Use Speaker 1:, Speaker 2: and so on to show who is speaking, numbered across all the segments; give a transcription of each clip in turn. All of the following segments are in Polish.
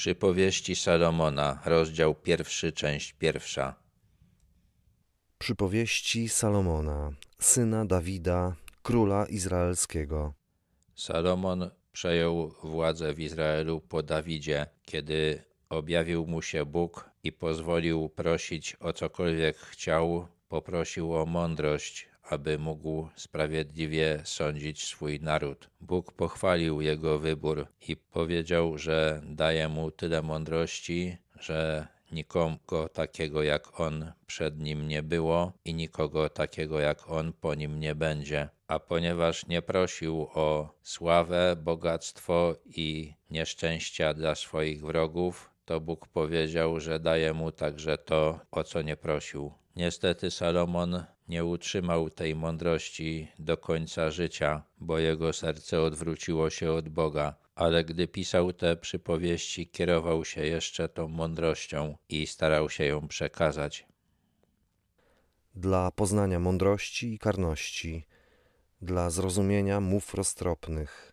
Speaker 1: Przypowieści Salomona, rozdział pierwszy, część pierwsza.
Speaker 2: Przypowieści Salomona, syna Dawida, króla izraelskiego.
Speaker 1: Salomon przejął władzę w Izraelu po Dawidzie, kiedy objawił mu się Bóg i pozwolił prosić o cokolwiek chciał, poprosił o mądrość, aby mógł sprawiedliwie sądzić swój naród. Bóg pochwalił jego wybór i powiedział, że daje mu tyle mądrości, że nikogo takiego jak on przed nim nie było i nikogo takiego jak on po nim nie będzie. A ponieważ nie prosił o sławę, bogactwo i nieszczęścia dla swoich wrogów, to Bóg powiedział, że daje mu także to, o co nie prosił. Niestety Salomon nie utrzymał tej mądrości do końca życia, bo jego serce odwróciło się od Boga. Ale gdy pisał te przypowieści, kierował się jeszcze tą mądrością i starał się ją przekazać.
Speaker 2: Dla poznania mądrości i karności, dla zrozumienia mów roztropnych.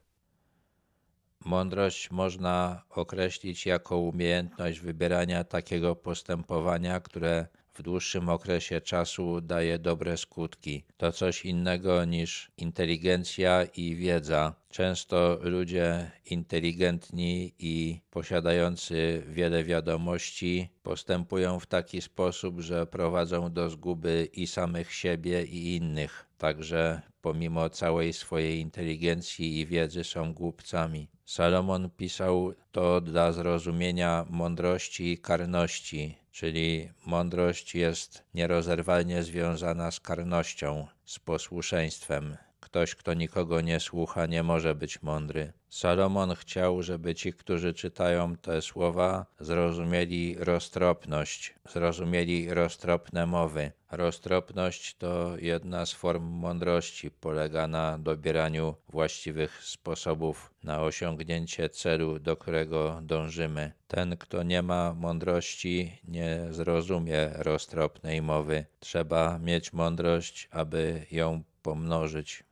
Speaker 1: Mądrość można określić jako umiejętność wybierania takiego postępowania, które w dłuższym okresie czasu daje dobre skutki. To coś innego niż inteligencja i wiedza. Często ludzie inteligentni i posiadający wiele wiadomości postępują w taki sposób, że prowadzą do zguby i samych siebie i innych. Także pomimo całej swojej inteligencji i wiedzy są głupcami. Salomon pisał to dla zrozumienia mądrości i karności, czyli mądrość jest nierozerwalnie związana z karnością, z posłuszeństwem. Ktoś, kto nikogo nie słucha, nie może być mądry. Salomon chciał, żeby ci, którzy czytają te słowa, zrozumieli roztropność, zrozumieli roztropne mowy. Roztropność to jedna z form mądrości, polega na dobieraniu właściwych sposobów na osiągnięcie celu, do którego dążymy. Ten, kto nie ma mądrości, nie zrozumie roztropnej mowy. Trzeba mieć mądrość, aby ją pomnożyć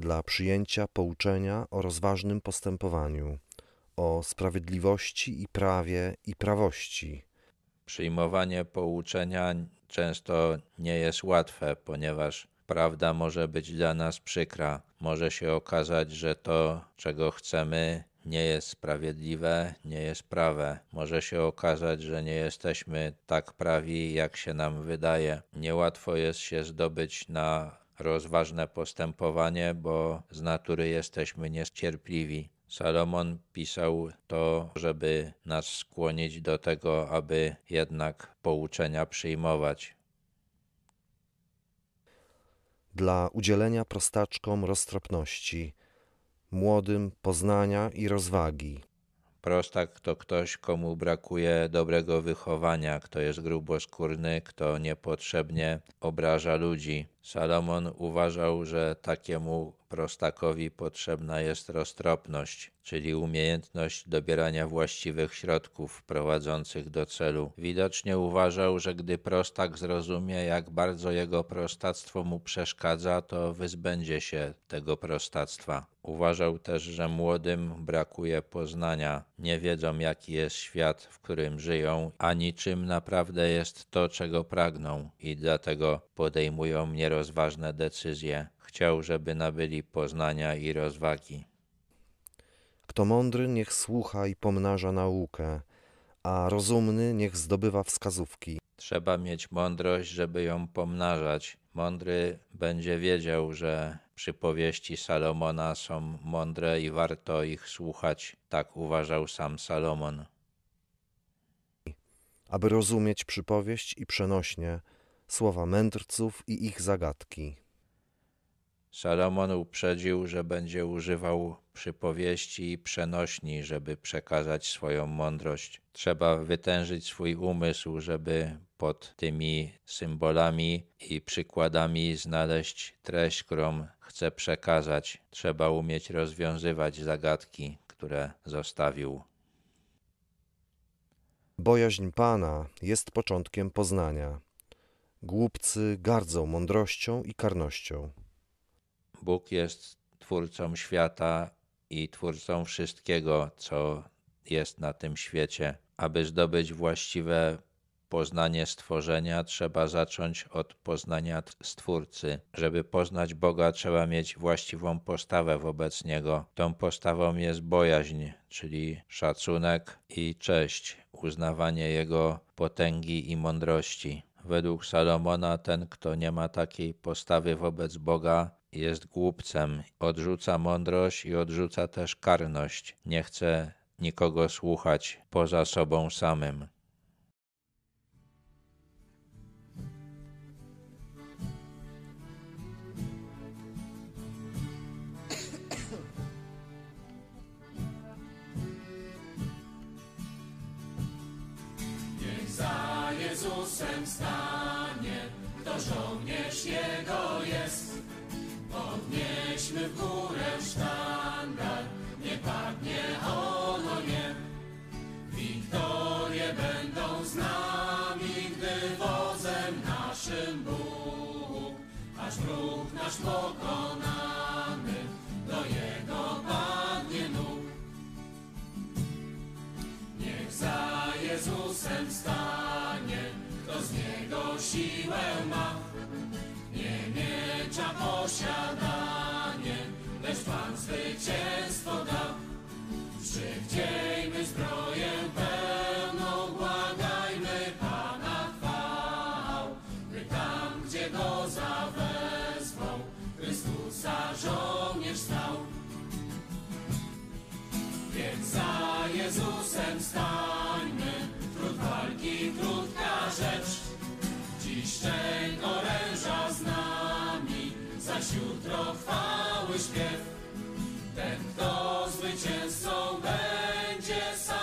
Speaker 2: dla przyjęcia pouczenia o rozważnym postępowaniu, o sprawiedliwości i prawie i prawości.
Speaker 1: Przyjmowanie pouczenia często nie jest łatwe, ponieważ prawda może być dla nas przykra. Może się okazać, że to, czego chcemy, nie jest sprawiedliwe, nie jest prawe. Może się okazać, że nie jesteśmy tak prawi, jak się nam wydaje. Niełatwo jest się zdobyć na rozważne postępowanie, bo z natury jesteśmy niecierpliwi. Salomon pisał to, żeby nas skłonić do tego, aby jednak pouczenia przyjmować.
Speaker 2: Dla udzielenia prostaczkom roztropności, młodym poznania i rozwagi.
Speaker 1: Prostak to ktoś, komu brakuje dobrego wychowania, kto jest gruboskórny, kto niepotrzebnie obraża ludzi. Salomon uważał, że takiemu prostakowi potrzebna jest roztropność, czyli umiejętność dobierania właściwych środków prowadzących do celu. Widocznie uważał, że gdy prostak zrozumie, jak bardzo jego prostactwo mu przeszkadza, to wyzbędzie się tego prostactwa. Uważał też, że młodym brakuje poznania, nie wiedzą jaki jest świat, w którym żyją, ani czym naprawdę jest to, czego pragną i dlatego podejmują nierozważne decyzje. Chciał, żeby nabyli poznania i rozwagi.
Speaker 2: Kto mądry, niech słucha i pomnaża naukę, a rozumny niech zdobywa wskazówki.
Speaker 1: Trzeba mieć mądrość, żeby ją pomnażać. Mądry będzie wiedział, że przypowieści Salomona są mądre i warto ich słuchać. Tak uważał sam Salomon.
Speaker 2: Aby rozumieć przypowieść i przenośnie, słowa mędrców i ich zagadki.
Speaker 1: Salomon uprzedził, że będzie używał przypowieści i przenośni, żeby przekazać swoją mądrość. Trzeba wytężyć swój umysł, żeby pod tymi symbolami i przykładami znaleźć treść, którą chce przekazać. Trzeba umieć rozwiązywać zagadki, które zostawił.
Speaker 2: Bojaźń Pana jest początkiem poznania. Głupcy gardzą mądrością i karnością.
Speaker 1: Bóg jest twórcą świata i twórcą wszystkiego, co jest na tym świecie. Aby zdobyć właściwe poznanie stworzenia, trzeba zacząć od poznania Stwórcy. Żeby poznać Boga, trzeba mieć właściwą postawę wobec Niego. Tą postawą jest bojaźń, czyli szacunek i cześć, uznawanie Jego potęgi i mądrości. Według Salomona, ten, kto nie ma takiej postawy wobec Boga, jest głupcem, odrzuca mądrość i odrzuca też karność. Nie chce nikogo słuchać poza sobą samym.
Speaker 3: Za Jezusem stanie, kto żołnierz Jego jest. Podnieśmy w górę sztandar, nie padnie ono nie. Wiktorie będą z nami, gdy wozem naszym Bóg, aż wróg nasz pokonany, do Jego padnie nóg. Niech za Jezusem stanie, kto z Niego siłę ma. Nie miecza posiadanie, lecz Pan zwycięstwo da. Przywdziejmy zbroję pełną, błagajmy Pana chwał, by tam, gdzie Go zawezwą, Chrystusa żołnierz stał. Więc za Jezusem stańmy, trud walki krótka rzecz. Dziś szczęk oręża z nami, zaś jutro chwały śpiew. Będzie sam.